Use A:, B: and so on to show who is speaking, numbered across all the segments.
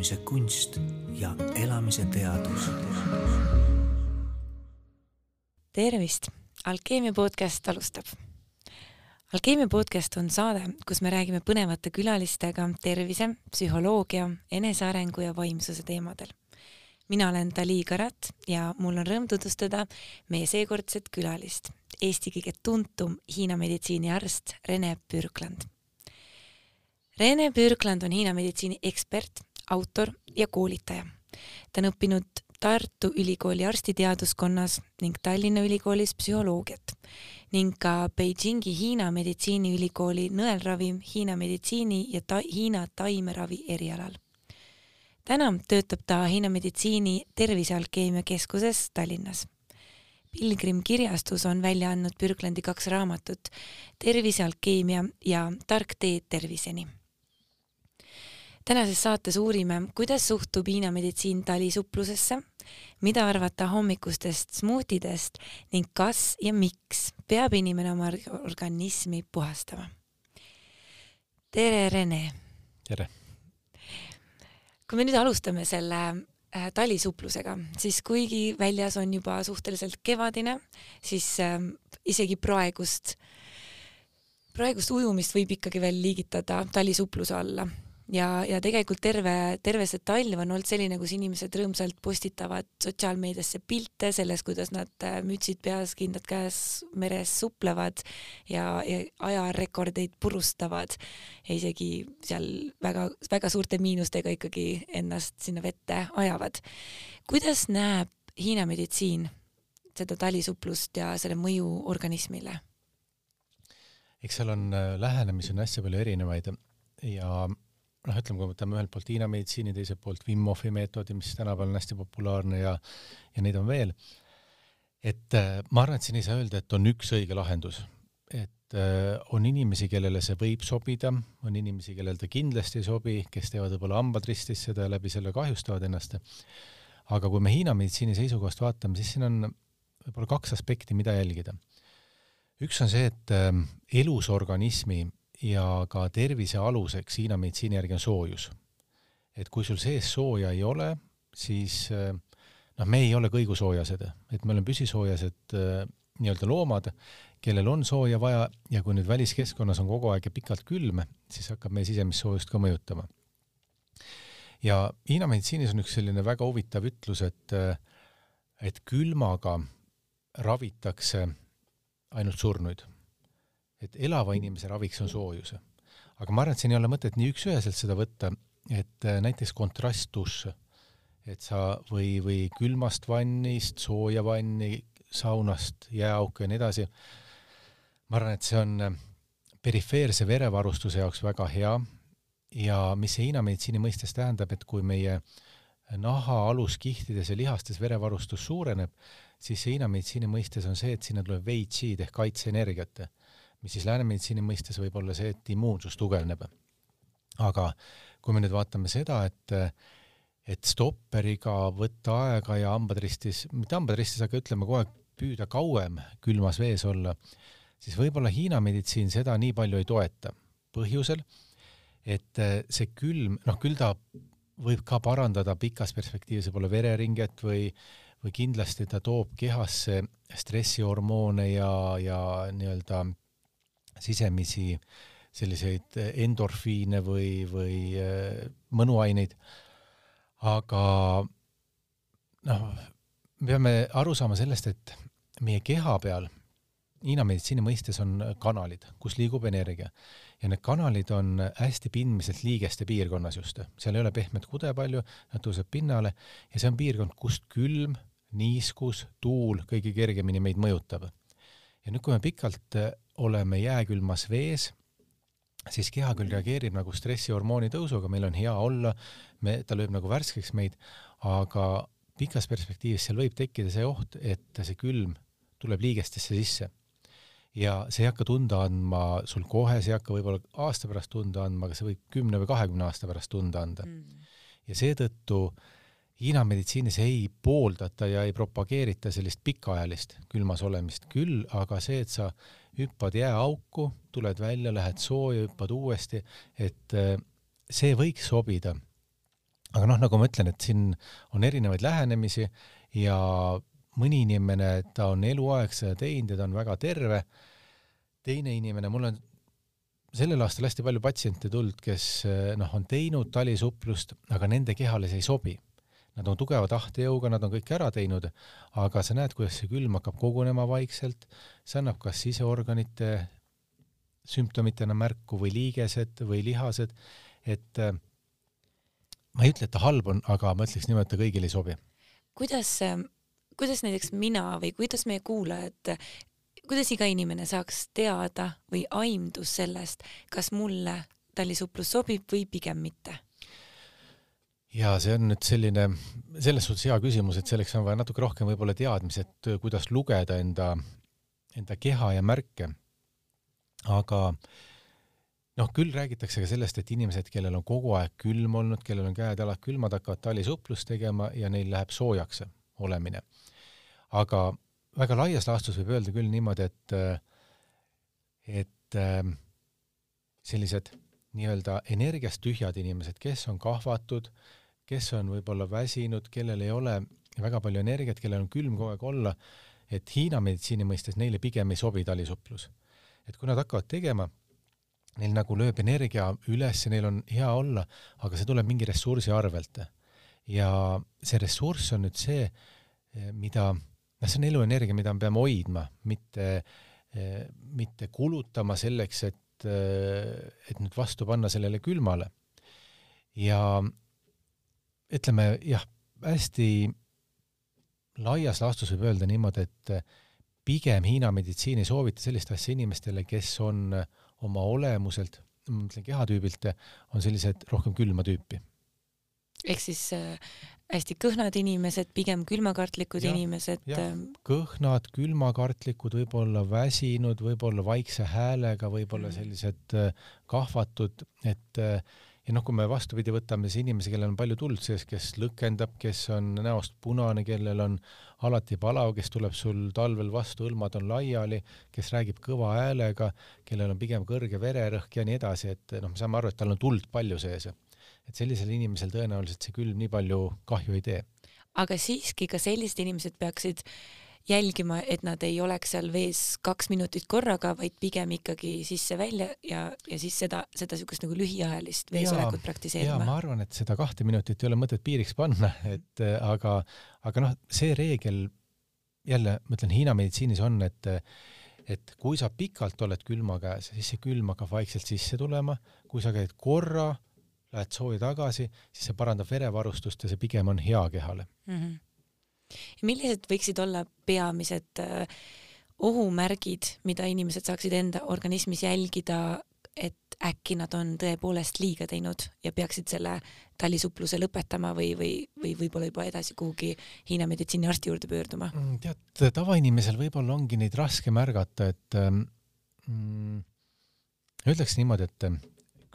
A: elamise kunst ja elamise teadus.
B: tervist, Alkeemia podcast alustab. alkeemia podcast on saade, kus me räägime põnevate külalistega tervise, psühholoogia, enesearengu ja vaimsuse teemadel. mina olen Dali Karat ja mul on rõõm tutvustada meie seekordset külalist, Eesti kõige tuntum Hiina meditsiiniarst Rene Pürkland Rene Pürkland on Hiina meditsiini ekspert, autor ja koolitaja. ta on õppinud Tartu Ülikooli arstiteaduskonnas ning Tallinna Ülikoolis psühholoogiat ning ka Beijingi Hiina meditsiiniülikooli nõelravi, Hiina meditsiini ja ta Hiina taimeravi erialal. täna töötab ta Hiina meditsiini tervisealkeemia keskuses Tallinnas. Pilgrim kirjastus on välja andnud Pürklandi kaks raamatut Tervisealkeemia ja Tark tee terviseni tänases saates uurime, kuidas suhtub Hiina meditsiin talisupplusesse, mida arvata hommikustest smuutidest ning kas ja miks peab inimene oma organismi puhastama. tere, Rene!
C: tere!
B: kui me nüüd alustame selle äh, talisupplusega, siis kuigi väljas on juba suhteliselt kevadine, siis äh, isegi praegust, praegust ujumist võib ikkagi veel liigitada talisupluse alla ja, ja tegelikult terve, terve see talv on olnud selline, kus inimesed rõõmsalt postitavad sotsiaalmeediasse pilte sellest, kuidas nad äh, mütsid peas, kindad käes meres suplevad ja, ja ajarekordeid purustavad ja isegi seal väga-väga suurte miinustega ikkagi ennast sinna vette ajavad. kuidas näeb Hiina meditsiin seda talisuplust ja selle mõju organismile?
C: eks seal on äh, lähenemisi on hästi palju erinevaid ja noh, ütleme, kui võtame ühelt poolt Hiina meditsiini, teiselt poolt Wim Hofi meetodi, mis tänapäeval on hästi populaarne ja ja neid on veel, et äh, ma arvan, et siin ei saa öelda, et on üks õige lahendus. et äh, on inimesi, kellele see võib sobida, on inimesi, kellel ta kindlasti ei sobi, kes teevad võib-olla hambad ristis seda ja läbi selle kahjustavad ennast. aga kui me Hiina meditsiini seisukohast vaatame, siis siin on võib-olla kaks aspekti, mida jälgida. üks on see, et äh, elus organismi ja ka tervise aluseks Hiina meditsiini järgi on soojus. et kui sul sees sooja ei ole, siis eh, noh, me ei ole kõigusoojased, et me oleme püsisoojased äh, nii-öelda loomad, kellel on sooja vaja ja kui nüüd väliskeskkonnas on kogu aeg ja pikalt külm, siis hakkab meie sisemist soojust ka mõjutama. ja Hiina meditsiinis on üks selline väga huvitav ütlus, et äh, et külmaga ravitakse ainult surnuid et elava inimese raviks on soojus. aga ma arvan, et siin ei ole mõtet nii üks-üheselt seda võtta, et äh, näiteks kontrastdušš, et sa või, või külmast vannist sooja vanni, saunast jääauku ja nii edasi, ma arvan, et see on äh, perifeerse verevarustuse jaoks väga hea. Ja mis see Hiina meditsiini mõistes tähendab, et kui meie naha aluskihtides ja lihastes verevarustus suureneb, siis see Hiina meditsiini mõistes on see, et sinna tuleb Wei-Chi ehk kaitseenergiat mis siis läänemeditsiini mõistes võib olla see, et immuunsus tugevneb. aga kui me nüüd vaatame seda, et et stopperiga võtta aega ja hambad ristis, mitte hambad ristis, aga ütleme kogu aeg püüda kauem külmas vees olla, siis võib-olla Hiina meditsiin seda nii palju ei toeta. põhjusel, et see külm, noh küll ta võib ka parandada pikas perspektiivis võib-olla vereringet või või kindlasti ta toob kehasse stressihormoone ja, ja nii-öelda sisemisi selliseid endorfiine või, või äh, mõnuaineid. aga noh, me peame aru saama sellest, et meie keha peal Hiina meditsiini mõistes on kanalid, kus liigub energia ja need kanalid on hästi pindmiselt liigeste piirkonnas just, seal ei ole pehmet kude palju, nad tõuseb pinnale ja see on piirkond, kust külm, niiskus, tuul kõige kergemini meid mõjutab. ja nüüd, kui me pikalt oleme jääkülmas vees, siis keha küll reageerib nagu stressihormooni tõusuga, meil on hea olla, me, ta lööb nagu värskeks meid, aga pikas perspektiivis seal võib tekkida see oht, et see külm tuleb liigestesse sisse. ja see ei hakka tunda andma sul kohe, see ei hakka võib-olla aasta pärast tunda andma, aga see võib kümne või kahekümne aasta pärast tunda anda. Mm.. ja seetõttu Hiina meditsiinis ei pooldata ja ei propageerita sellist pikaajalist külmas olemist, küll aga see, et sa hüppad jääauku, tuled välja, lähed sooja, hüppad uuesti, et äh, see võiks sobida. aga noh, nagu ma ütlen, et siin on erinevaid lähenemisi ja mõni inimene, ta on eluaeg seda teinud ja ta on väga terve. teine inimene, mul on sellel aastal hästi palju patsiente tulnud, kes noh, on teinud talisuplust, aga nende kehale see ei sobi. Nad on tugeva tahtejõuga, nad on kõik ära teinud, aga sa näed, kuidas see külm hakkab kogunema vaikselt, see annab kas siseorganite sümptomitena märku või liigesed või lihased, et äh, ma ei ütle, et ta halb on, aga ma ütleks niimoodi, et ta kõigile ei sobi.
B: kuidas, kuidas näiteks mina või kuidas meie kuulajad kuidas iga inimene saaks teada või aimdus sellest, kas mulle talisuplus sobib või pigem mitte?
C: Ja see on nüüd selline, selles suhtes hea küsimus, et selleks on vaja natuke rohkem võib-olla teadmisi, et kuidas lugeda enda, enda keha ja märke. aga noh, küll räägitakse ka sellest, et inimesed, kellel on kogu aeg külm olnud, kellel on käed-jalad külmad, hakkavad talisuplust tegema ja neil läheb soojaks olemine. aga väga laias laastus võib öelda küll niimoodi, et, et ähm, sellised nii-öelda energiast tühjad inimesed, kes on kahvatud, kes on võib-olla väsinud, kellel ei ole väga palju energiat, kellel on külm kogu aeg olla, et Hiina meditsiini mõistes neile pigem ei sobi talisuplus. et kui nad hakkavad tegema, neil nagu lööb energia üles ja neil on hea olla, aga see tuleb mingi ressursi arvelt. ja see ressurss on nüüd see, mida noh, see on eluenergia, mida me peame hoidma, mitte, mitte kulutama selleks, et, et nüüd vastu panna sellele külmale. ja ütleme jah, hästi laias laastus võib öelda niimoodi, et pigem Hiina meditsiin ei soovita sellist asja inimestele, kes on oma olemuselt, ma mõtlen kehatüübilt, on sellised rohkem külma tüüpi.
B: ehk siis äh, hästi kõhnad inimesed, pigem külmakartlikud ja, inimesed.
C: Ähm, kõhnad, külmakartlikud, võib-olla väsinud, võib-olla vaikse häälega, võib-olla mm. sellised äh, kahvatud, et äh, ja noh, kui me vastupidi võtame siis inimesi, kellel on palju tuld sees, kes lõkendab, kes on näost punane, kellel on alati palav, kes tuleb sul talvel vastu, hõlmad on laiali, kes räägib kõva häälega, kellel on pigem kõrge vererõhk ja nii edasi, et noh, me saame aru, et tal on tuld palju sees et sellisel inimesel tõenäoliselt see külm nii palju kahju ei tee.
B: aga siiski ka sellised inimesed peaksid jälgima, et nad ei oleks seal vees kaks minutit korraga, vaid pigem ikkagi sisse-välja ja, ja siis seda, seda niisugust nagu lühiajalist veesolekut praktiseerima.
C: ma arvan, et seda kahte minutit ei ole mõtet piiriks panna, et aga, aga noh, see reegel jälle, ma ütlen, Hiina meditsiinis on, et et kui sa pikalt oled külma käes, siis see külm hakkab vaikselt sisse tulema, kui sa käid korra lähed sooja tagasi, siis see parandab verevarustust ja see pigem on hea kehale mm. -hmm.
B: Millised võiksid olla peamised äh, ohumärgid, mida inimesed saaksid enda organismis jälgida, et äkki nad on tõepoolest liiga teinud ja peaksid selle talisupluse lõpetama või, või, või võib-olla juba edasi kuhugi Hiina meditsiiniarsti juurde pöörduma?
C: Mm, tead, tavainimesel võib-olla ongi neid raske märgata, et ähm, mm, ütleks niimoodi, et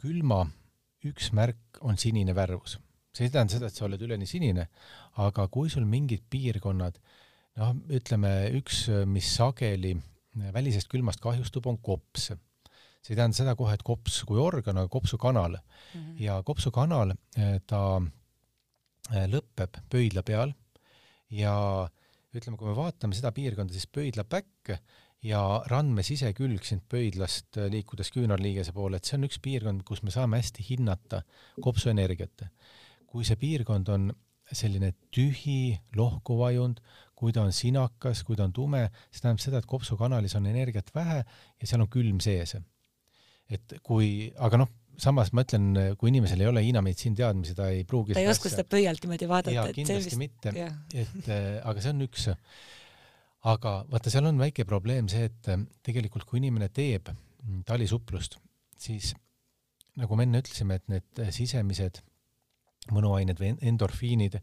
C: külma üks märk on sinine värvus. See ei tähenda seda, et sa oled üleni sinine, aga kui sul mingid piirkonnad, noh, ütleme üks, mis sageli välisest külmast kahjustub, on kops. see ei tähenda seda kohe, et kops kui organ, aga kopsukanal mm. -hmm. ja kopsukanal, eh, ta eh, lõpeb pöidla peal ja ütleme, kui me vaatame seda piirkonda, siis pöidla päkk ja randme sisekülg sind pöidlast liikudes küünarliigese poole, et see on üks piirkond, kus me saame hästi hinnata kopsuenergiat. Kui see piirkond on selline tühi, lohku vajunud, kui ta on sinakas, kui ta on tume, see tähendab seda, et kopsukanalis on energiat vähe ja seal on külm sees. et kui, aga noh, samas ma ütlen, kui inimesel ei ole Hiina meditsiini teadmisi, ta ei pruugi
B: ta ei oska seda pöialt niimoodi vaadata.
C: kindlasti vist, mitte, et äh, aga see on üks aga vaata, seal on väike probleem see, et ähm, tegelikult kui inimene teeb talisuplust, siis nagu me enne ütlesime, et need äh, sisemised mõnuained või endorfiinid,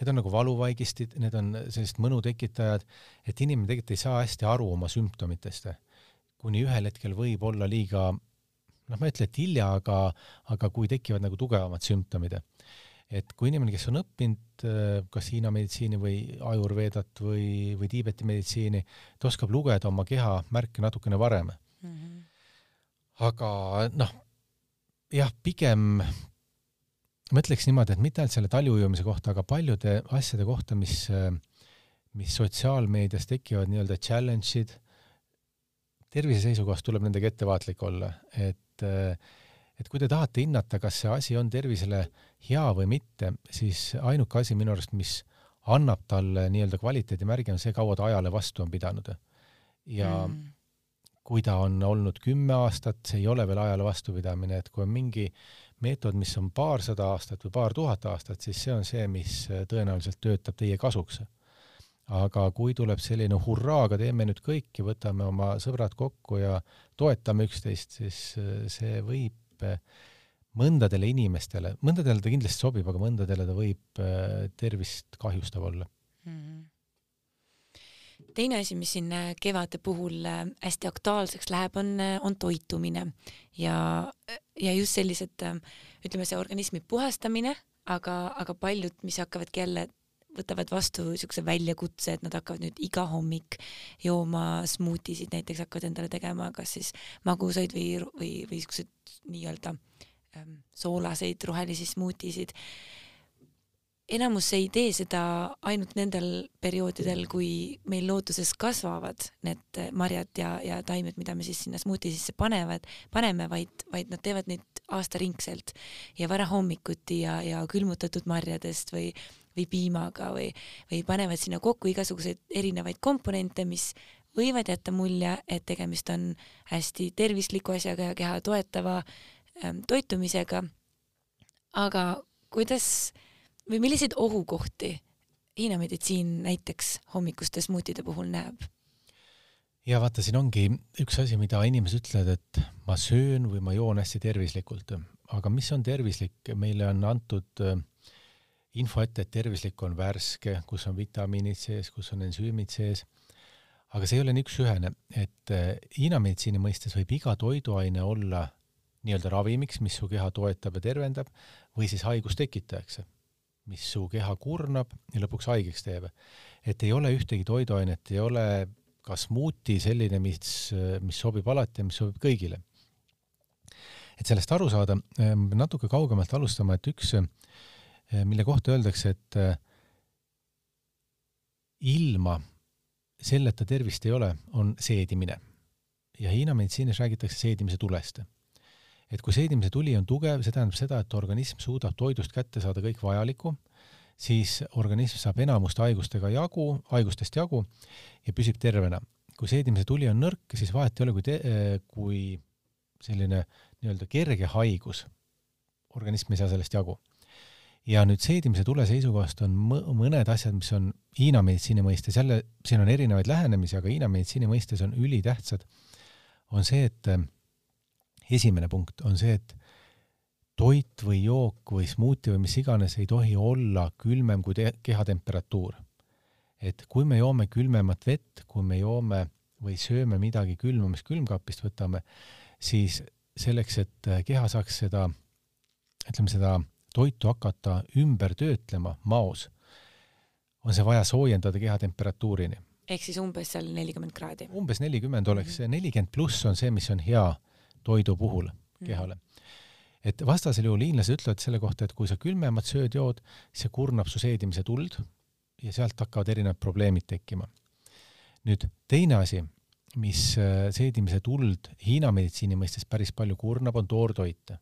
C: need on nagu valuvaigistid, need on sellised mõnutekitajad, et inimene tegelikult ei saa hästi aru oma sümptomitest. kuni ühel hetkel võib olla liiga noh, ma ei ütle, et hilja, aga, aga kui tekivad nagu tugevamad sümptomid et kui inimene, kes on õppinud äh, kas Hiina meditsiini või ajurveedat või, või Tiibeti meditsiini, ta oskab lugeda oma keha märke natukene varem mm. -hmm. aga noh, jah, pigem ma ütleks niimoodi, et mitte ainult selle taliujumise kohta, aga paljude asjade kohta, mis, mis sotsiaalmeedias tekivad, nii-öelda challenge'id, tervise seisukohast tuleb nendega ettevaatlik olla, et et kui te tahate hinnata, kas see asi on tervisele hea või mitte, siis ainuke asi minu arust, mis annab talle nii-öelda kvaliteedimärgi, on see, kaua ta ajale vastu on pidanud. ja mm. kui ta on olnud kümme aastat, see ei ole veel ajale vastupidamine, et kui on mingi meetod, mis on paarsada aastat või paar tuhat aastat, siis see on see, mis tõenäoliselt töötab teie kasuks aga kui tuleb selline hurraaga, teeme nüüd kõik ja võtame oma sõbrad kokku ja toetame üksteist, siis äh, see võib äh, mõndadele inimestele, mõndadele ta kindlasti sobib, aga mõndadele ta võib äh, tervist kahjustav olla mm. -hmm
B: teine asi, mis siin kevade puhul hästi aktuaalseks läheb, on, on toitumine ja, ja just sellised, ütleme, see organismi puhastamine, aga, aga paljud, mis hakkavadki jälle võtavad vastu niisuguse väljakutse, et nad hakkavad nüüd iga hommik jooma smuutisid, näiteks hakkavad endale tegema kas siis magusaid või, või, või niisuguseid nii-öelda ähm, soolaseid rohelisi smuutisid. Enamus ei tee seda ainult nendel perioodidel, kui meil looduses kasvavad need marjad ja, ja taimed, mida me siis sinna smuuti sisse panevad, paneme, vaid, vaid nad teevad neid aastaringselt ja varahommikuti ja, ja külmutatud marjadest või või piimaga või, või panevad sinna kokku igasuguseid erinevaid komponente, mis võivad jätta mulje, et tegemist on hästi tervisliku asjaga ja keha toetava ähm, toitumisega. aga kuidas või milliseid ohukohti Hiina meditsiin näiteks hommikuste smuutide puhul näeb?
C: ja vaata, siin ongi üks asi, mida inimesed ütlevad, et ma söön või ma joon hästi tervislikult, aga mis on tervislik, meile on antud äh, info ette, et tervislik on värske, kus on vitamiinid sees, kus on ensüümid sees, aga see ei ole nii üks-ühene, et äh, Hiina meditsiini mõistes võib iga toiduaine olla nii-öelda ravimiks, mis su keha toetab ja tervendab, või siis haigustekitajaks, mis su keha kurnab ja lõpuks haigeks teeb. et ei ole ühtegi toiduainet, ei ole ka smuuti selline, mis, mis sobib alati ja mis sobib kõigile. et sellest aru saada, äh, natuke kaugemalt alustama, et üks Eh, mille kohta öeldakse, et eh, ilma selleta tervist ei ole, on seedimine. ja Hiina meditsiinis räägitakse seedimise tulest. Et kui seedimise tuli on tugev, see tähendab seda, et organism suudab toidust kätte saada kõik vajalikku, siis organism saab enamust haigustega jagu, haigustest jagu ja püsib tervena. kui seedimise tuli on nõrk, siis vahet ei ole, kui eh, kui selline nii-öelda kerge haigus, organism ei saa sellest jagu ja nüüd seedimise tule seisukohast on mõned asjad, mis on Hiina meditsiini mõistes, jälle siin on erinevaid lähenemisi, aga Hiina meditsiini mõistes on ülitähtsad, on see, et äh, esimene punkt on see, et toit või jook või smuuti või mis iganes ei tohi olla külmem kui kehatemperatuur. et kui me joome külmemat vett, kui me joome või sööme midagi külma, mis külmkapist võtame, siis selleks, et äh, keha saaks seda, ütleme seda toitu hakata ümber töötlema maos, on see vaja soojendada kehatemperatuurini.
B: ehk siis umbes seal nelikümmend kraadi?
C: umbes nelikümmend oleks, mhm. nelikümmend pluss on see, mis on hea toidu puhul mhm. kehale. et vastasel juhul hiinlased ütlevad selle kohta, et kui sa külmemat sööd, jood, see kurnab su seedimise tuld ja sealt hakkavad erinevad probleemid tekkima. nüüd teine asi, mis äh, seedimise tuld Hiina meditsiini mõistes päris palju kurnab, on toortoit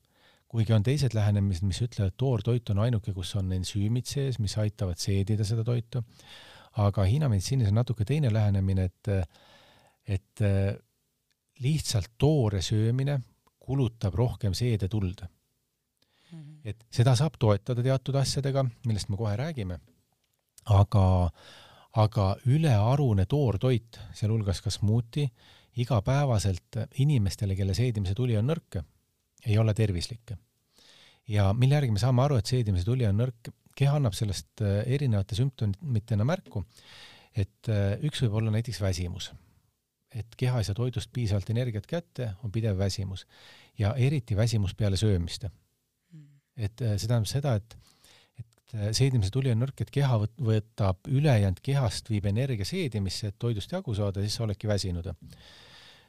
C: kuigi on teised lähenemised, mis ütlevad, et toortoit on ainuke, kus on ensüümid sees, mis aitavad seedida seda toitu, aga Hiina meditsiinis on natuke teine lähenemine, et et lihtsalt toore söömine kulutab rohkem seedetuld mm. -hmm. et seda saab toetada teatud asjadega, millest me kohe räägime, aga, aga ülearune toortoit, sealhulgas ka smuuti, igapäevaselt inimestele, kelle seedimise tuli on nõrk, ei ole tervislik. ja mille järgi me saame aru, et seedimise tuli on nõrk, keha annab sellest äh, erinevate sümptomitena märku, et äh, üks võib olla näiteks väsimus. Et keha ei saa toidust piisavalt energiat kätte, on pidev väsimus ja eriti väsimus peale söömist. et äh, see tähendab seda, et et seedimise tuli on nõrk, et keha võtab ülejäänud kehast, viib energia seedimisse, et toidust jagu saada, siis sa oledki väsinud.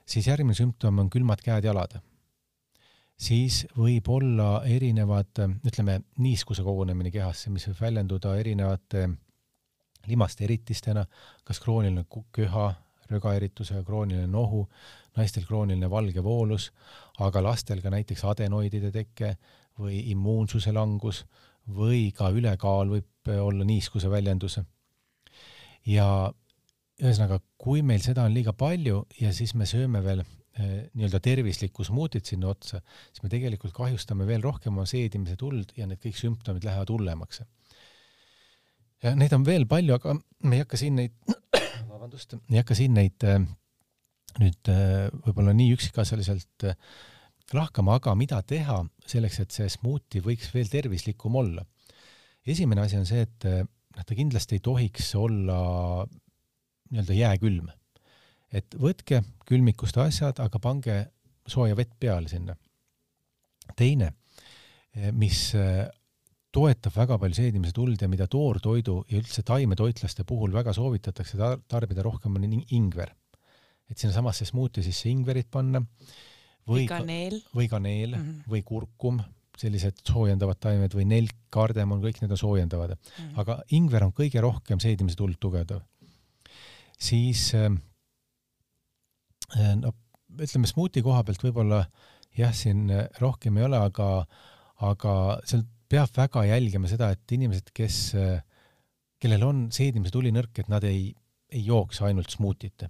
C: siis järgmine sümptom on külmad käed-jalad siis võib olla erinevad, ütleme, niiskuse kogunemine kehasse, mis võib väljenduda erinevate limaste eritistena, kas krooniline köha, rögaeritusega krooniline nohu, naistel krooniline valge voolus, aga lastel ka näiteks adenoidide teke või immuunsuse langus või ka ülekaal võib olla niiskuse väljendus. ja ühesõnaga, kui meil seda on liiga palju ja siis me sööme veel eh, nii-öelda tervislikku smuutit sinna otsa, siis me tegelikult kahjustame veel rohkem oma seedimise tuld ja need kõik sümptomid lähevad hullemaks. ja neid on veel palju, aga me ei hakka siin neid, vabandust, ei hakka siin neid eh, nüüd eh, võib-olla nii üksikasjaliselt lahkama, aga mida teha selleks, et see smuuti võiks veel tervislikum olla? esimene asi on see, et noh, ta kindlasti ei tohiks olla nii-öelda jääkülm. et võtke külmikust asjad, aga pange sooja vett peale sinna. teine, mis toetab väga palju seedimise tuld ja mida toortoidu ja üldse taimetoitlaste puhul väga soovitatakse tar tarbida rohkem, on ingver. et sinnasamasse smuuti sisse ingverit panna või
B: kaneel
C: või kaneel mm -hmm. või kurkum, sellised soojendavad taimed või nelk, kardemon, kõik need on soojendavad mm. -hmm. aga ingver on kõige rohkem seedimise tuld tugevdav siis ähm, äh, no ütleme smuuti koha pealt võib-olla jah, siin äh, rohkem ei ole, aga, aga seal peab väga jälgima seda, et inimesed, kes, kellel on seedimise tuli nõrk, et nad ei, ei jooks ainult smuutit.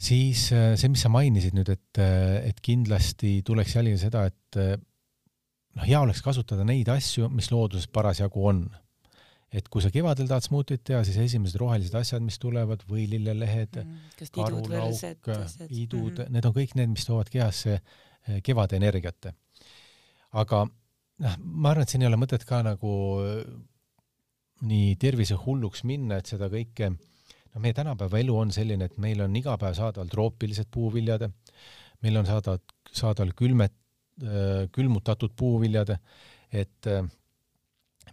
C: siis see, mis sa mainisid nüüd, et, et kindlasti tuleks jälgida seda, et noh, hea oleks kasutada neid asju, mis looduses parasjagu on et kui sa kevadel tahad smuutit teha, siis esimesed rohelised asjad, mis tulevad, võilillelehed mm,, karulauk, idud mm, need on kõik need, mis toovad kehasse eh, kevade energiat. aga noh, ma arvan, et siin ei ole mõtet ka nagu eh, nii tervisehulluks minna, et seda kõike, noh, meie tänapäeva elu on selline, et meil on iga päev saadaval troopilised puuviljad, meil on saadaval, saadaval külmet, eh, külmutatud puuviljad, et äh,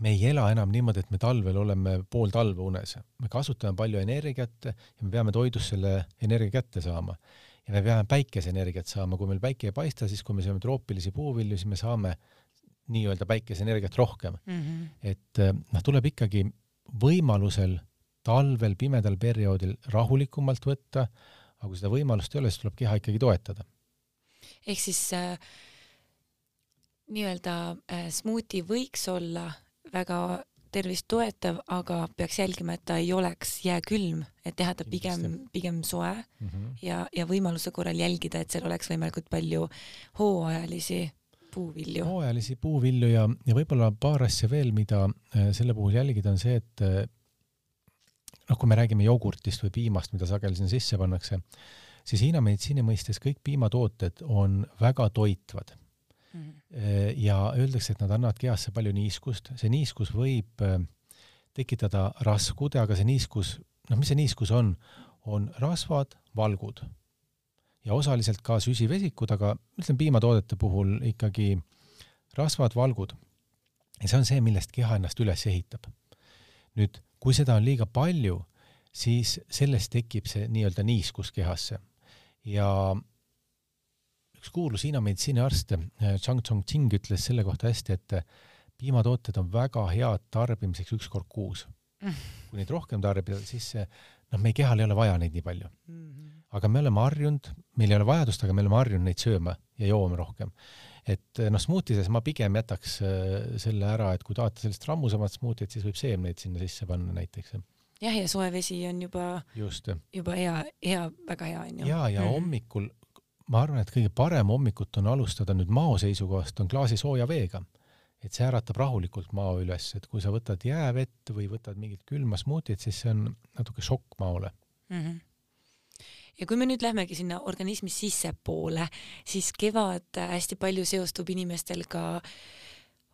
C: me ei ela enam niimoodi, et me talvel oleme pool talve unes, me kasutame palju energiat ja me peame toidust selle energia kätte saama. ja me peame päikeseenergiat saama, kui meil päike ei paista, siis kui me sööme troopilisi puuvilju, siis me saame nii-öelda päikeseenergiat rohkem mm. -hmm. et eh, noh, tuleb ikkagi võimalusel talvel, pimedal perioodil rahulikumalt võtta, aga kui seda võimalust ei ole, siis tuleb keha ikkagi toetada.
B: ehk siis äh, nii-öelda äh, smuuti võiks olla väga tervist toetav, aga peaks jälgima, et ta ei oleks jääkülm, et teha ta pigem, pigem soe mm -hmm. ja, ja võimaluse korral jälgida, et seal oleks võimalikult palju hooajalisi puuvilju.
C: hooajalisi puuvilju ja, ja võib-olla paar asja veel, mida äh, selle puhul jälgida, on see, et äh, noh, kui me räägime jogurtist või piimast, mida sageli sinna sisse pannakse, siis Hiina meditsiini mõistes kõik piimatooted on väga toitvad mm. ja öeldakse, et nad annavad kehasse palju niiskust, see niiskus võib tekitada raskude, aga see niiskus, noh, mis see niiskus on, on rasvad, valgud ja osaliselt ka süsivesikud, aga ütleme piimatoodete puhul ikkagi rasvad, valgud. ja see on see, millest keha ennast üles ehitab. nüüd, kui seda on liiga palju, siis sellest tekib see nii-öelda niiskus kehasse ja üks kuulus Hiina meditsiiniarst äh, Chang Chong-Ching ütles selle kohta hästi, et äh, piimatooted on väga head tarbimiseks üks kord kuus mm.. kui neid rohkem tarbida, siis noh, meie kehal ei ole vaja neid nii palju mm. -hmm. Aga me oleme harjunud, meil ei ole vajadust, aga me oleme harjunud neid sööma ja jooma rohkem. et äh, noh, smuutides ma pigem jätaks selle ära, et kui tahate sellist rammusamat smuutit, siis võib seemneid sinna sisse panna näiteks
B: jah, ja soe vesi on juba, juba hea, hea, väga hea onju.
C: ja, ja mm hommikul ma arvan, et kõige parem hommikut on alustada nüüd mao seisukohast, on klaasi sooja veega. et see äratab rahulikult mao üles, et kui sa võtad jäävett või võtad mingit külma smuutit, siis see on natuke šokk maole mm. -hmm
B: ja kui me nüüd lähmegi sinna organismi sissepoole, siis kevad hästi palju seostub inimestel ka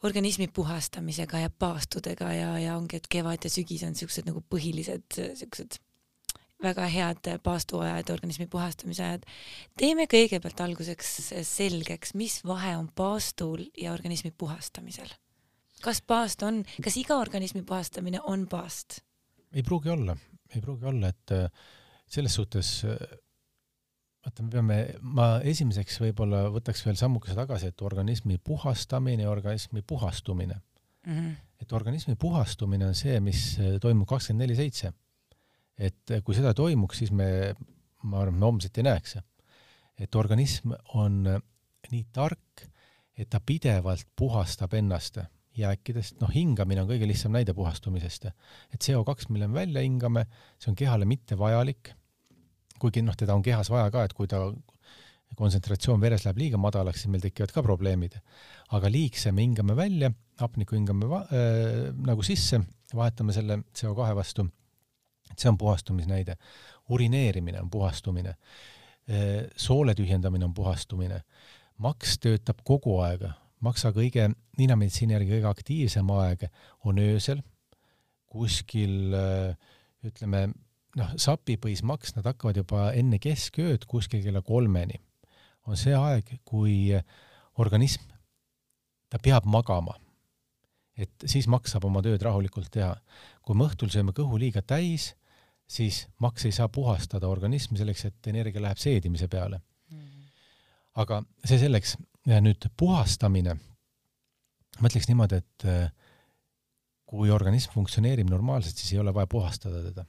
B: organismi puhastamisega ja paastudega ja, ja ongi, et kevad ja sügis on siuksed nagu põhilised siuksed väga head paastuajad, organismi puhastamise ajad. teeme kõigepealt alguseks selgeks, mis vahe on paastul ja organismi puhastamisel. kas paast on, kas iga organismi puhastamine on paast?
C: ei pruugi olla, ei pruugi olla, et selles suhtes äh, vaata, me peame, ma esimeseks võib-olla võtaks veel sammukese tagasi, et organismi puhastamine ja organismi puhastumine
B: mm. -hmm.
C: et organismi puhastumine on see, mis toimub kakskümmend neli seitse. et kui seda toimuks, siis me, ma arvan, me homset ei näeks. et organism on nii tark, et ta pidevalt puhastab ennast jääkidest, noh, hingamine on kõige lihtsam näide puhastumisest. et CO2, mille me välja hingame, see on kehale mittevajalik, kuigi noh, teda on kehas vaja ka, et kui ta kontsentratsioon veres läheb liiga madalaks, siis meil tekivad ka probleemid. aga liigse me hingame välja, hapniku hingame va- äh,, nagu sisse, vahetame selle CO2 vastu. see on puhastumisnäide. urineerimine on puhastumine äh,. soole tühjendamine on puhastumine. maks töötab kogu aeg, maksa kõige, ninameditsiini järgi kõige aktiivsem aeg on öösel, kuskil äh, ütleme, noh, sapipõismaks, nad hakkavad juba enne keskööd kuskil kella kolmeni. on see aeg, kui organism, ta peab magama. et siis maks saab oma tööd rahulikult teha. kui me õhtul sööme kõhu liiga täis, siis maks ei saa puhastada organismi selleks, et energia läheb seedimise peale. aga see selleks, nüüd puhastamine, ma ütleks niimoodi, et äh, kui organism funktsioneerib normaalselt, siis ei ole vaja puhastada teda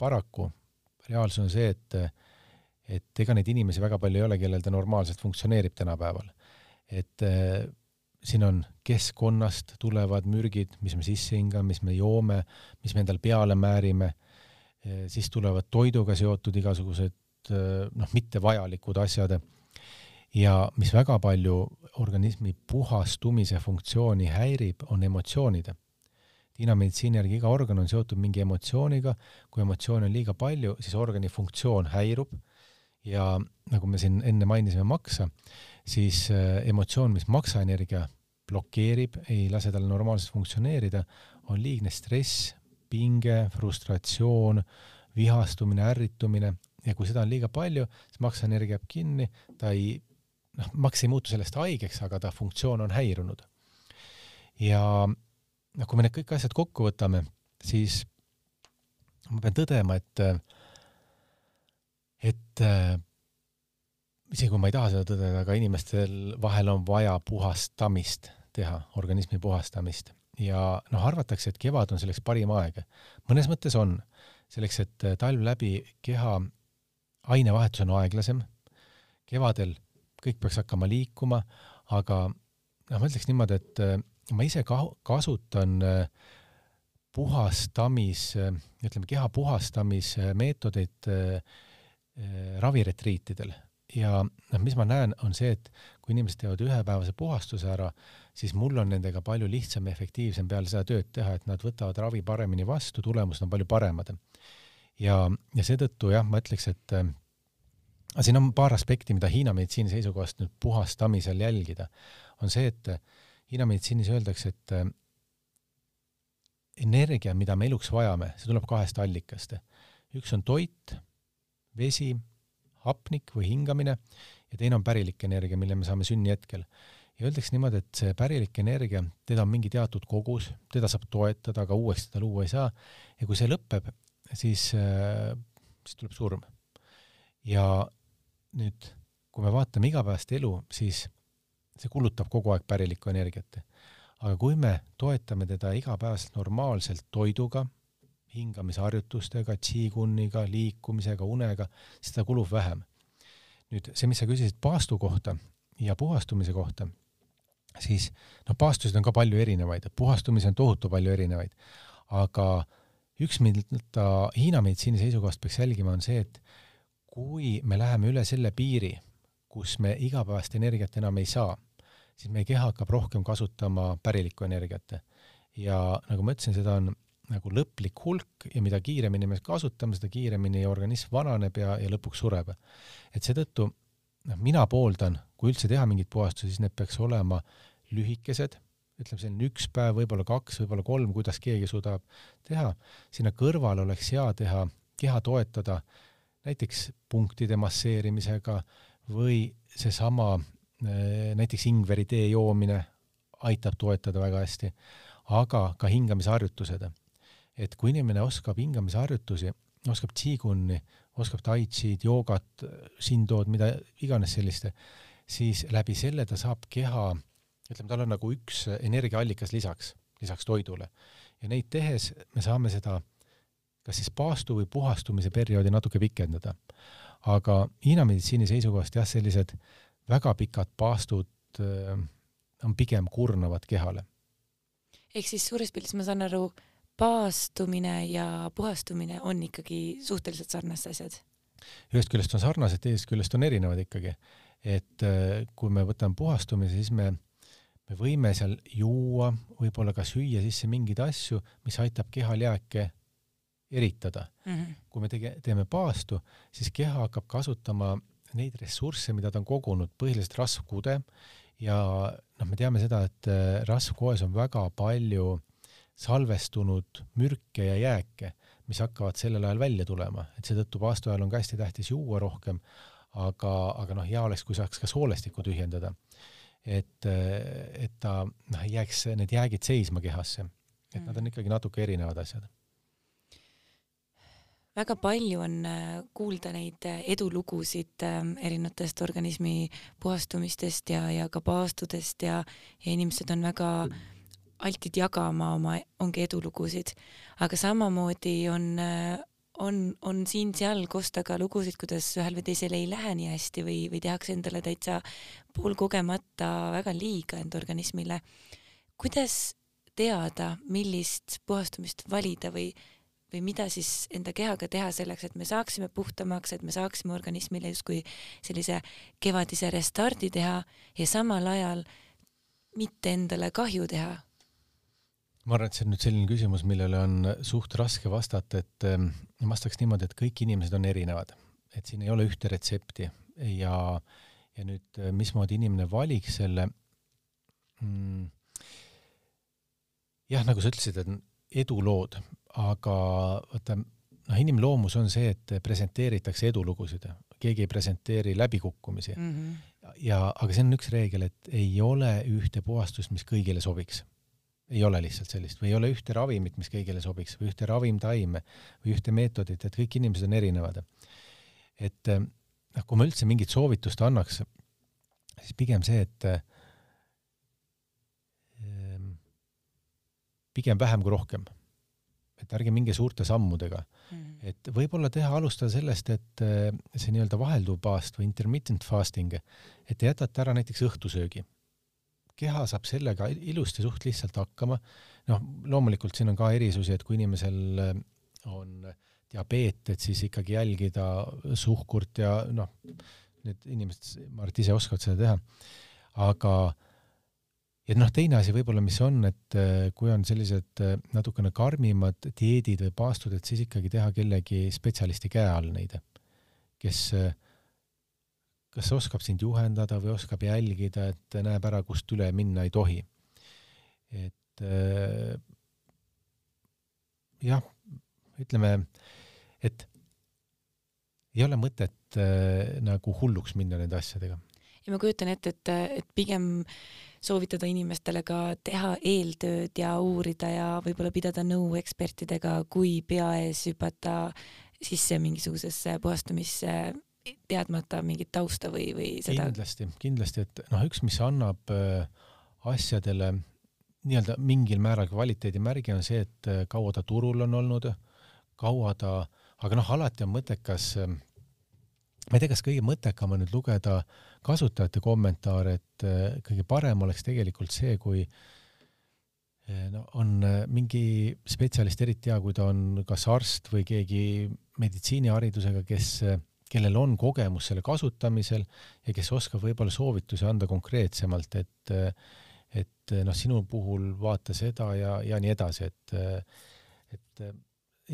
C: paraku reaalsus on see, et, et ega neid inimesi väga palju ei ole, kellel ta normaalselt funktsioneerib tänapäeval. et äh, siin on keskkonnast tulevad mürgid, mis me sisse hingame, mis me joome, mis me endale peale määrime, siis tulevad toiduga seotud igasugused noh, mittevajalikud asjad. Ja mis väga palju organismi puhastumise funktsiooni häirib, on emotsioonid Hiina meditsiini järgi iga organ on seotud mingi emotsiooniga, kui emotsioone on liiga palju, siis organi funktsioon häirub. Ja nagu me siin enne mainisime maksa, siis äh, emotsioon, mis maksaenergia blokeerib, ei lase tal normaalselt funktsioneerida, on liigne stress, pinge, frustratsioon, vihastumine, ärritumine. Ja kui seda on liiga palju, siis maksaenergia jääb kinni, ta ei, noh, maks ei muutu sellest haigeks, aga ta funktsioon on häirunud. ja noh, kui me need kõik asjad kokku võtame, siis ma pean tõdema, et, et isegi kui ma ei taha seda tõdeda, aga inimestel vahel on vaja puhastamist teha, organismi puhastamist. Ja noh, arvatakse, et kevad on selleks parim aeg. mõnes mõttes on, selleks, et talv läbi keha ainevahetus on aeglasem, kevadel kõik peaks hakkama liikuma, aga noh, ma ütleks niimoodi, et ma ise ka-, kasutan äh, puhastamis, äh, ütleme, keha puhastamismeetodeid äh, raviretriitidel ja noh, mis ma näen, on see, et kui inimesed teevad ühepäevase puhastuse ära, siis mul on nendega palju lihtsam ja efektiivsem peale seda tööd teha, et nad võtavad ravi paremini vastu, tulemused on palju paremad. ja, ja seetõttu jah, ma ütleks, et äh, siin on paar aspekti, mida Hiina meditsiini seisukohast nüüd puhastamisel jälgida, on see, et Hiina meditsiinis öeldakse, et äh, energia, mida me eluks vajame, see tuleb kahest allikast. üks on toit, vesi, hapnik või hingamine ja teine on pärilik energia, mille me saame sünnihetkel. ja öeldakse niimoodi, et see pärilik energia, teda on mingi teatud kogus, teda saab toetada, aga uuesti teda luua ei saa ja kui see lõpeb, siis, äh, siis tuleb surm. ja nüüd, kui me vaatame igapäevast elu, siis see kulutab kogu aeg pärilikku energiat. aga kui me toetame teda igapäevaselt normaalselt toiduga, hingamisharjutustega, tšiigunniga, liikumisega, unega, siis seda kulub vähem. nüüd see, mis sa küsisid paastu kohta ja puhastumise kohta, siis noh, paastusid on ka palju erinevaid, puhastumisi on tohutu palju erinevaid, aga üks, mida Hiina meditsiini seisukohast peaks jälgima, on see, et kui me läheme üle selle piiri, kus me igapäevast energiat enam ei saa siis meie keha hakkab rohkem kasutama pärilikku energiat. ja nagu ma ütlesin, seda on nagu lõplik hulk ja mida kiiremini me kasutame, seda kiiremini organism vananeb ja, ja lõpuks sureb. et seetõttu noh, mina pooldan, kui üldse teha mingeid puhastusi, siis need peaks olema lühikesed, ütleme selline üks päev, võib-olla kaks, võib-olla kolm, kuidas keegi suudab teha. sinna kõrvale oleks hea teha, keha toetada näiteks punktide masseerimisega või seesama näiteks ingveri tee joomine aitab toetada väga hästi, aga ka hingamisharjutused. et kui inimene oskab hingamisharjutusi, oskab tsiigunni, oskab tai chi'd, joogat, shindo'd, mida iganes sellist, siis läbi selle ta saab keha, ütleme, tal on nagu üks energiaallikas lisaks, lisaks toidule. ja neid tehes me saame seda kas siis paastu või puhastumise perioodi natuke pikendada. aga Hiina meditsiini seisukohast jah, sellised väga pikad paastud äh, on pigem kurnavad kehale.
B: ehk siis suures pildis ma saan aru, paastumine ja puhastumine on ikkagi suhteliselt sarnased asjad?
C: ühest küljest on sarnased, teisest küljest on erinevad ikkagi. et äh, kui me võtame puhastumise, siis me, me võime seal juua, võib-olla ka süüa sisse mingeid asju, mis aitab kehal jääke eritada mm. -hmm. kui me tege-, teeme paastu, siis keha hakkab kasutama neid ressursse, mida ta on kogunud, põhiliselt rasvkude ja noh, me teame seda, et äh, rasvkoes on väga palju salvestunud mürke ja jääke, mis hakkavad sellel ajal välja tulema, et seetõttu paastu ajal on ka hästi tähtis juua rohkem, aga, aga noh, hea oleks, kui saaks ka soolestikku tühjendada. et, äh, et ta noh, ei jääks need jäägid seisma kehasse, et mm. nad on ikkagi natuke erinevad asjad
B: väga palju on äh, kuulda neid äh, edulugusid äh, erinevatest organismi puhastumistest ja, ja ka paastudest ja, ja inimesed on väga altid jagama oma, ongi edulugusid, aga samamoodi on, on, on siin-seal kosta ka lugusid, kuidas ühel või teisel ei lähe nii hästi või, või tehakse endale täitsa poolkogemata väga liiga enda organismile. kuidas teada, millist puhastumist valida või või mida siis enda kehaga teha selleks, et me saaksime puhtamaks, et me saaksime organismile justkui sellise kevadise restardi teha ja samal ajal mitte endale kahju teha?
C: ma arvan, et see on nüüd selline küsimus, millele on suht raske vastata, et ähm, vastaks niimoodi, et kõik inimesed on erinevad, et siin ei ole ühte retsepti. Ja, ja nüüd äh, mismoodi inimene valiks selle mm, jah, nagu sa ütlesid, et edulood, aga vaata, noh, inimloomus on see, et presenteeritakse edulugusid, keegi ei presenteeri läbikukkumisi mm. -hmm. ja, aga see on üks reegel, et ei ole ühte puhastust, mis kõigile sobiks. ei ole lihtsalt sellist või ei ole ühte ravimit, mis kõigile sobiks või ühte ravimtaime või ühte meetodit, et kõik inimesed on erinevad. et noh, kui ma üldse mingit soovitust annaks, siis pigem see, et ehm, pigem vähem kui rohkem et ärge minge suurte sammudega mm. -hmm. et võib-olla teha, alustada sellest, et äh, see nii-öelda vahelduv paast või intermittent fasting, et te jätate ära näiteks õhtusöögi. keha saab sellega ilusti suht lihtsalt hakkama. noh, loomulikult siin on ka erisusi, et kui inimesel äh, on diabeet, et siis ikkagi jälgida suhkurt ja noh, need inimesed, ma arvan, et ise oskavad seda teha. aga ja noh, teine asi võib-olla, mis on, et äh, kui on sellised äh, natukene karmimad dieedid või paastud, et siis ikkagi teha kellegi spetsialisti käe all neid, kes äh, kas oskab sind juhendada või oskab jälgida, et näeb ära, kust üle minna ei tohi. et jah, ütleme, et ei ole mõtet nagu hulluks minna nende asjadega.
B: Ja ma kujutan ette, et, et pigem äh, soovitada inimestele ka teha eeltööd ja uurida ja võib-olla pidada nõu ekspertidega, kui pea ees hüpata sisse mingisugusesse puhastamisse teadmata mingit tausta või, või seda.
C: kindlasti, kindlasti, et noh, üks, mis annab äh, asjadele nii-öelda mingil määral kvaliteedimärgi on see, et äh, kaua ta turul on olnud, kaua ta, aga noh, alati on mõttekas äh, ma ei tea, kas kõige mõttekam on nüüd lugeda kasutajate kommentaare, et äh, kõige parem oleks tegelikult see, kui äh, no on äh, mingi spetsialist, eriti hea, kui ta on kas arst või keegi meditsiiniharidusega, kes, kellel on kogemus selle kasutamisel ja kes oskab võib-olla soovitusi anda konkreetsemalt, et et noh, sinu puhul vaata seda ja, ja nii edasi, et et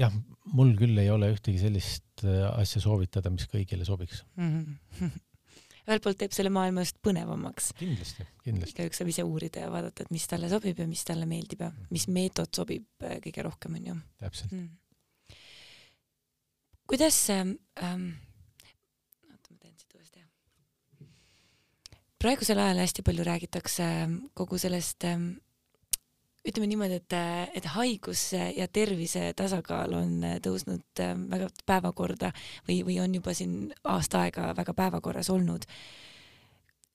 C: jah, mul küll ei ole ühtegi sellist asja soovitada, mis kõigile sobiks mm.
B: -hmm. ühelt poolt teeb selle maailma just põnevamaks.
C: kindlasti, kindlasti.
B: igaüks saab ise uurida ja vaadata, et mis talle sobib ja mis talle meeldib ja mis meetod sobib äh, kõige rohkem, onju.
C: täpselt mm..
B: kuidas ähm,, oota, ma teen siit uuesti, jah. praegusel ajal hästi palju räägitakse ähm, kogu sellest ähm, ütleme niimoodi, et, et haiguse ja tervise tasakaal on tõusnud ähm, väga päevakorda või, või on juba siin aasta aega väga päevakorras olnud.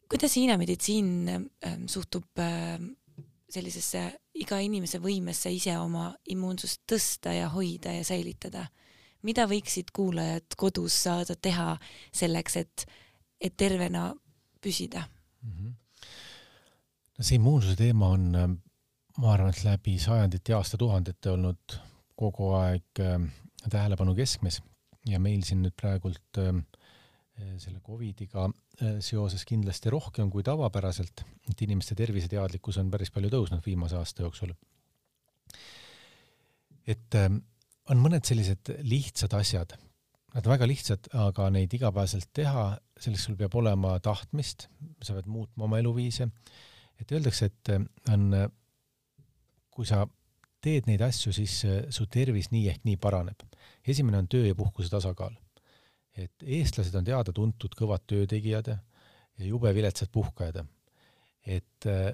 B: kuidas Hiina meditsiin ähm, suhtub ähm, sellisesse iga inimese võimesse ise oma immuunsust tõsta ja hoida ja säilitada? mida võiksid kuulajad kodus saada teha selleks, et, et tervena püsida mm? -hmm.
C: no see immuunsuse teema on ma arvan, et läbi sajandite ja aastatuhandete olnud kogu aeg äh, tähelepanu keskmes. Ja meil siin nüüd praegult äh, selle Covidiga äh, seoses kindlasti rohkem kui tavapäraselt, et inimeste terviseteadlikkus on päris palju tõusnud viimase aasta jooksul. et äh, on mõned sellised lihtsad asjad, nad on väga lihtsad, aga neid igapäevaselt teha, selleks sul peab olema tahtmist, sa pead muutma oma eluviise, et öeldakse, et äh, on kui sa teed neid asju, siis äh, su tervis nii ehk nii paraneb. esimene on töö ja puhkuse tasakaal. et eestlased on teada-tuntud kõvad töötegijad ja jube viletsad puhkajad. et äh,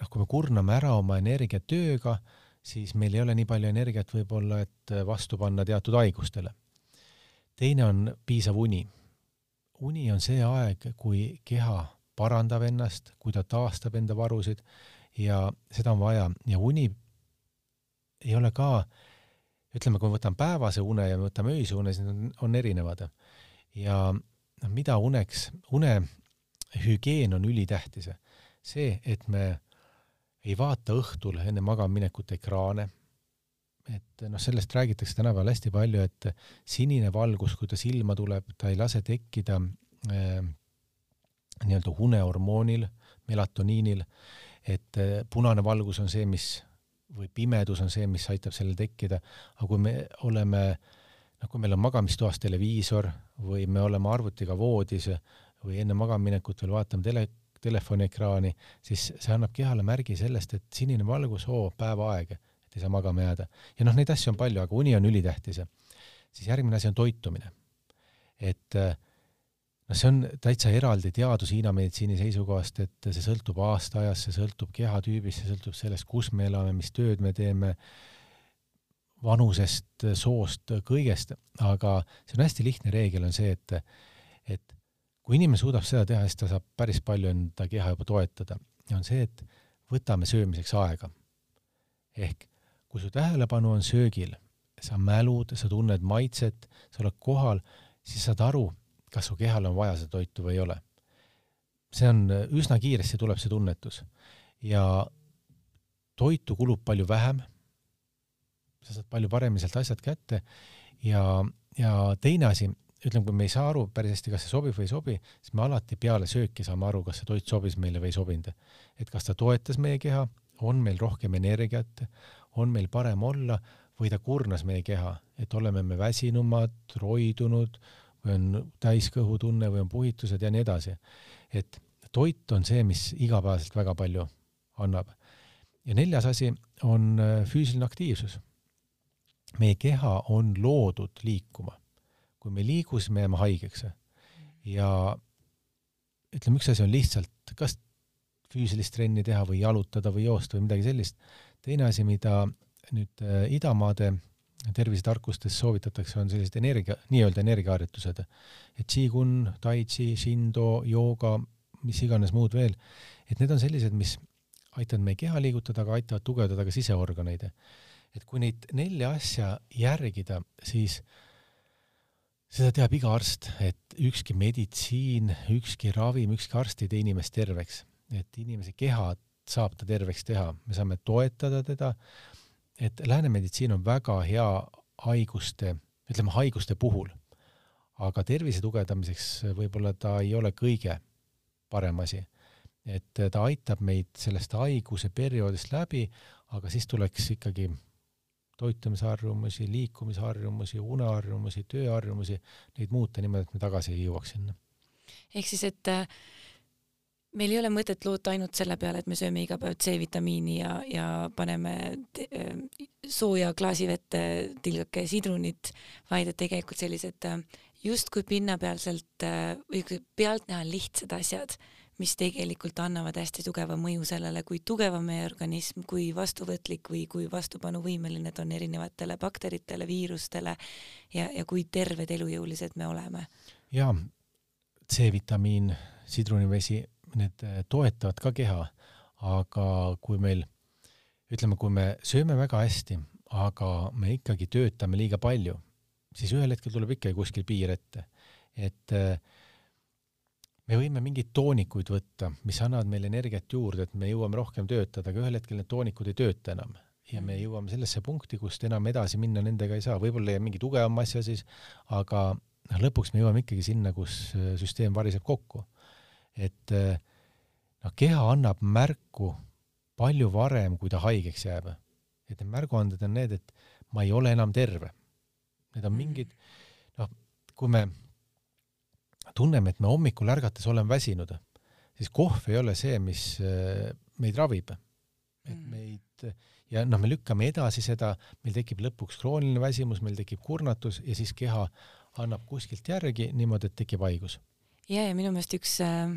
C: noh, kui me kurname ära oma energia tööga, siis meil ei ole nii palju energiat võib-olla, et äh, vastu panna teatud haigustele. teine on piisav uni. uni on see aeg, kui keha parandab ennast, kui ta taastab enda varusid ja seda on vaja ja uni ei ole ka, ütleme, kui ma võtan päevase une ja me võtame öise une, siis need on, on erinevad. ja noh, mida uneks, une hügieen on ülitähtis. see, et me ei vaata õhtul enne magamaminekut ekraane, et noh, sellest räägitakse tänapäeval hästi palju, et sinine valgus, kui ta silma tuleb, ta ei lase tekkida äh, nii-öelda unehormoonil, melatoniinil et äh, punane valgus on see, mis või pimedus on see, mis aitab sellel tekkida, aga kui me oleme, noh, kui meil on magamistoas televiisor või me oleme arvutiga voodis või enne magamaminekut veel vaatame tele, telefoniekraani, siis see annab kehale märgi sellest, et sinine valgus, oo, päevaaeg, et ei saa magama jääda. ja noh, neid asju on palju, aga uni on ülitähtis. siis järgmine asi on toitumine. et äh, noh, see on täitsa eraldi teadus Hiina meditsiini seisukohast, et see sõltub aastaajast, see sõltub kehatüübist, see sõltub sellest, kus me elame, mis tööd me teeme, vanusest, soost, kõigest, aga see on hästi lihtne reegel, on see, et, et kui inimene suudab seda teha, siis ta saab päris palju enda keha juba toetada ja on see, et võtame söömiseks aega. ehk kui su tähelepanu on söögil, sa mälud, sa tunned maitset, sa oled kohal, siis saad aru, kas su kehal on vaja seda toitu või ei ole. see on, üsna kiiresti tuleb see tunnetus ja toitu kulub palju vähem, sa saad palju paremini sealt asjad kätte ja, ja teine asi, ütleme, kui me ei saa aru päris hästi, kas see sobib või ei sobi, siis me alati peale sööki saame aru, kas see toit sobis meile või ei sobinud. et kas ta toetas meie keha, on meil rohkem energiat, on meil parem olla või ta kurnas meie keha, et oleme me väsinumad, roidunud, või on täiskõhutunne või on puhitused ja nii edasi. et toit on see, mis igapäevaselt väga palju annab. ja neljas asi on äh, füüsiline aktiivsus. meie keha on loodud liikuma. kui me ei liigu, siis me jääme haigeks. ja ütleme, üks asi on lihtsalt kas füüsilist trenni teha või jalutada või joosta või midagi sellist. teine asi, mida nüüd äh, idamaade tervisetarkustes soovitatakse, on sellised energia, nii-öelda energiaharjutused. et Qigун, Tai Chi, Shindo, jooga, mis iganes muud veel, et need on sellised, mis aitavad meie keha liigutada, aga aitavad tugevdada ka siseorganeid. et kui neid nelja asja järgida, siis seda teab iga arst, et ükski meditsiin, ükski ravim, ükski arst ei tee inimest terveks, et inimese keha saab ta terveks teha, me saame toetada teda, et lääne meditsiin on väga hea haiguste, ütleme haiguste puhul, aga tervise tugevdamiseks võib-olla ta ei ole kõige parem asi. et ta aitab meid sellest haiguse perioodist läbi, aga siis tuleks ikkagi toitumisharjumusi, liikumisharjumusi, uneharjumusi, tööharjumusi, neid muuta niimoodi, et me tagasi ei jõuaks sinna.
B: ehk siis, et meil ei ole mõtet loota ainult selle peale, et me sööme iga päev C-vitamiini ja, ja paneme äh, sooja klaasi vette tilgake sidrunit, vaid et tegelikult sellised äh, justkui pinnapealselt äh, või pealtnäha lihtsad asjad, mis tegelikult annavad hästi tugeva mõju sellele, kui tugev on meie organism, kui vastuvõtlik või kui vastupanuvõimeline ta on erinevatele bakteritele, viirustele ja, ja kui terved, elujõulised me oleme.
C: jaa, C-vitamiin, sidrunivesi, need äh, toetavad ka keha, aga kui meil, ütleme, kui me sööme väga hästi, aga me ikkagi töötame liiga palju, siis ühel hetkel tuleb ikkagi kuskil piir ette. et äh, me võime mingeid toonikuid võtta, mis annavad meile energiat juurde, et me jõuame rohkem töötada, aga ühel hetkel need toonikud ei tööta enam ja me mm. jõuame sellesse punkti, kust enam edasi minna nendega ei saa, võib-olla leiab mingi tugevam asja siis, aga noh, lõpuks me jõuame ikkagi sinna, kus äh, süsteem variseb kokku. Et äh, noh, keha annab märku palju varem, kui ta haigeks jääb. et need märguanded on need, et ma ei ole enam terve. Need on mm. mingid, noh, kui me tunneme, et me hommikul ärgates oleme väsinud, siis kohv ei ole see, mis äh, meid ravib. et mm. meid ja noh, me lükkame edasi seda, meil tekib lõpuks krooniline väsimus, meil tekib kurnatus ja siis keha annab kuskilt järgi niimoodi, et tekib haigus.
B: ja, ja minu meelest üks äh,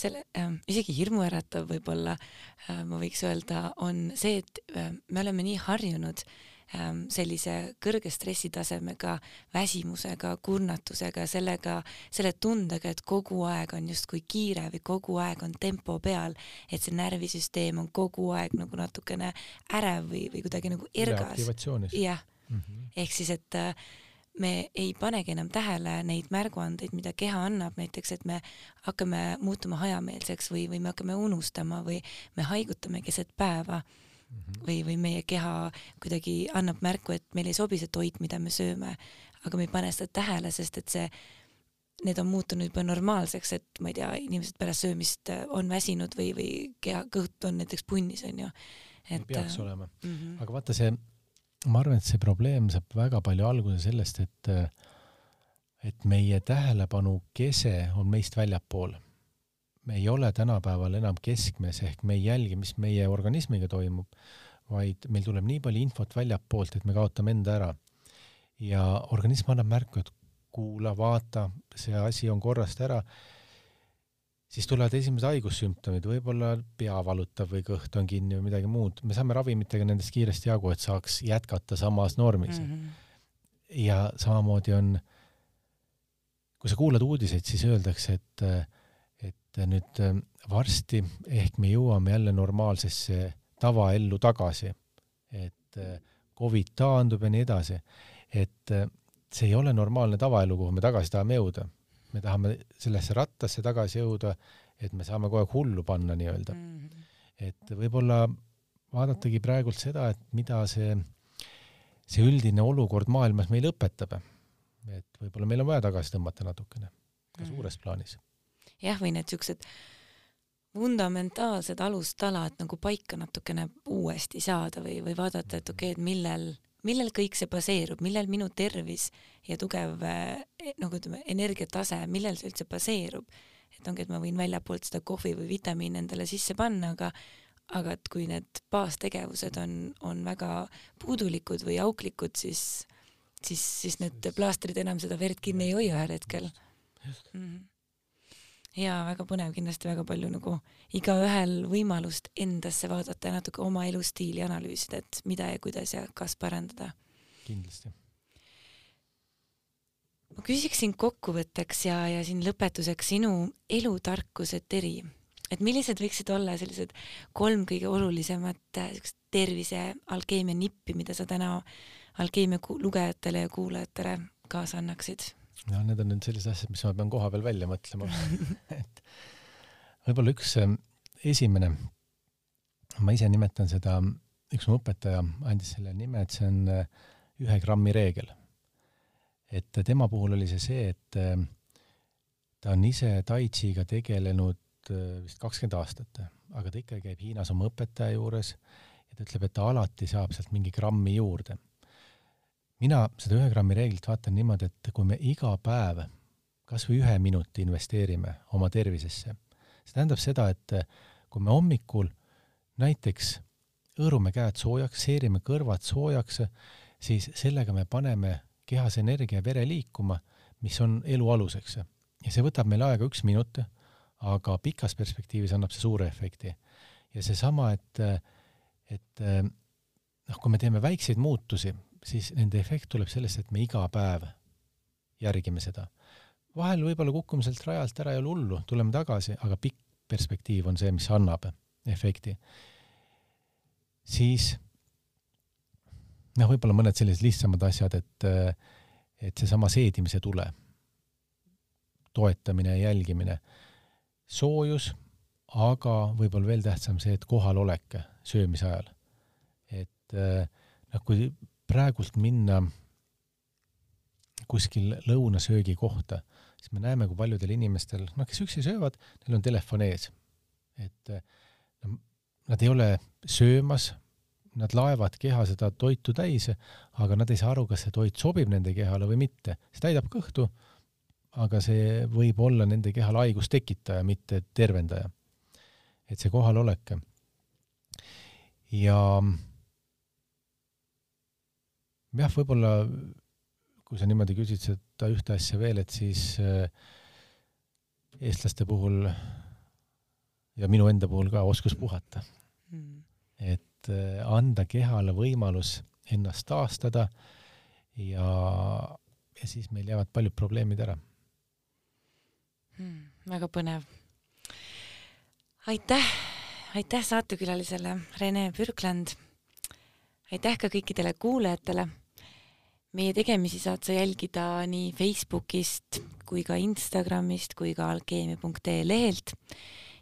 B: selle äh, isegi hirmuäratav võib-olla äh, ma võiks öelda, on see, et äh, me oleme nii harjunud äh, sellise kõrge stressitasemega, väsimusega, kurnatusega, sellega, selle tundega, et kogu aeg on justkui kiire või kogu aeg on tempo peal, et see närvisüsteem on kogu aeg nagu natukene ärev või, või kuidagi nagu ergas. jah -hmm., ehk siis, et äh, me ei panegi enam tähele neid märguandeid, mida keha annab, näiteks et me hakkame muutuma hajameelseks või, või me hakkame unustama või me haigutame keset päeva -hmm. või, või meie keha kuidagi annab märku, et meil ei sobi see toit, mida me sööme, aga me ei pane seda tähele, sest et see, need on muutunud juba normaalseks, et ma ei tea, inimesed pärast söömist on väsinud või, või keha, kõht on näiteks punnis, onju.
C: et peaks äh, olema mm. -hmm. aga vaata see, ma arvan, et see probleem saab väga palju alguse sellest, et et meie tähelepanu kese on meist väljapool me ei ole tänapäeval enam keskmes ehk me ei jälgi, mis meie organismiga toimub, vaid meil tuleb nii palju infot väljapoolt, et me kaotame enda ära. ja organism annab märku, et kuula, vaata, see asi on korrast ära, siis tulevad esimesed haigussümptomid, võib-olla pea valutab või kõht on kinni või midagi muud, me saame ravimitega nendest kiiresti jagu, et saaks jätkata samas normis mm. -hmm. ja samamoodi on, kui sa kuulad uudiseid, siis öeldakse, et et nüüd äh, varsti ehk me jõuame jälle normaalsesse tavaellu tagasi, et äh, Covid taandub ja nii edasi, et äh, see ei ole normaalne tavaelu, kuhu me tagasi tahame jõuda. Me tahame sellesse rattasse tagasi jõuda, et me saame kogu aeg hullu panna nii-öelda mm. -hmm. et võib-olla vaadatagi praegult seda, et mida see, see üldine olukord maailmas meile õpetab. et võib-olla meil on vaja tagasi tõmmata natukene, ka mm -hmm. suures plaanis
B: jah, või need siuksed fundamentaalsed alustalad nagu paika natukene uuesti saada või, või vaadata, et okei okay,, et millel, millel kõik see baseerub, millel minu tervis ja tugev eh, nagu ütleme, energiatase, millel see üldse baseerub. et ongi, et ma võin väljapoolt seda kohvi või vitamiini endale sisse panna, aga aga et kui need baastegevused on, on väga puudulikud või auklikud, siis, siis, siis need plaastrid enam seda verd kinni ei hoia ühel hetkel. Mm -hmm ja väga põnev, kindlasti väga palju nagu igaühel võimalust endasse vaadata ja natuke oma elustiili analüüsida, et mida ja kuidas ja kas parandada.
C: kindlasti.
B: ma küsiksin kokkuvõtteks ja, ja siin lõpetuseks sinu elutarkused, Teri, et millised võiksid olla sellised kolm kõige olulisemat äh, siukest tervise alkeemia nippi, mida sa täna alkeemia lugejatele ja kuulajatele kaasa annaksid?
C: Noh, need on nüüd sellised asjad, mis ma pean koha peal välja mõtlema. Et võib-olla üks ähm, esimene, ma ise nimetan seda, üks mu õpetaja andis selle nime, et see on äh, ühe grammi reegel. et tema puhul oli see see, et ähm, ta on ise tai chi'ga tegelenud äh, vist kakskümmend aastat, aga ta ikka käib Hiinas oma õpetaja juures ja ta ütleb, et ta alati saab sealt mingi grammi juurde mina seda ühe grammi reeglit vaatan niimoodi, et kui me iga päev kas või ühe minuti investeerime oma tervisesse, see tähendab seda, et kui me hommikul näiteks hõõrume käed soojaks, seerime kõrvad soojaks, siis sellega me paneme kehas energia ja vere liikuma, mis on elu aluseks. ja see võtab meil aega üks minut, aga pikas perspektiivis annab see suure efekti. ja seesama, et, et noh, kui me teeme väikseid muutusi, siis nende efekt tuleb sellest, et me iga päev järgime seda. vahel võib-olla kukkume sealt rajalt ära, ei ole hullu, tuleme tagasi, aga pikk perspektiiv on see, mis annab efekti. siis noh, võib-olla mõned sellised lihtsamad asjad, et, et seesama seedimise tule, toetamine ja jälgimine, soojus, aga võib-olla veel tähtsam see, et kohalolek söömise ajal. et noh, kui praegult minna kuskil lõunasöögi kohta, siis me näeme, kui paljudel inimestel, noh, kes üksi söövad, neil on telefon ees. et no, nad ei ole söömas, nad laevad keha seda toitu täis, aga nad ei saa aru, kas see toit sobib nende kehale või mitte. see täidab kõhtu, aga see võib olla nende kehal haigust tekitaja, mitte tervendaja. et see kohalolek. ja jah, võib-olla kui sa niimoodi küsid seda ühte asja veel, et siis äh, eestlaste puhul ja minu enda puhul ka oskus puhata mm.. et äh, anda kehale võimalus ennast taastada ja, ja siis meil jäävad paljud probleemid ära
B: mm,. väga põnev. aitäh, aitäh saatekülalisele Rene Pürkland. aitäh ka kõikidele kuulajatele meie tegemisi saad sa jälgida nii Facebookist kui ka Instagramist kui ka alkeemia.ee lehelt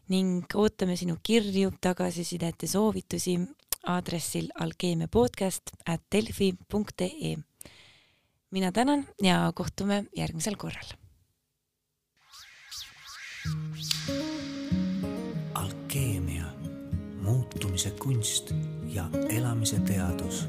B: ning ootame sinu kirju, tagasisidet ja soovitusi aadressil alkeemiapodcast at delfi.ee. mina tänan ja kohtume järgmisel korral.
A: alkeemia, muutumise kunst ja elamise teadus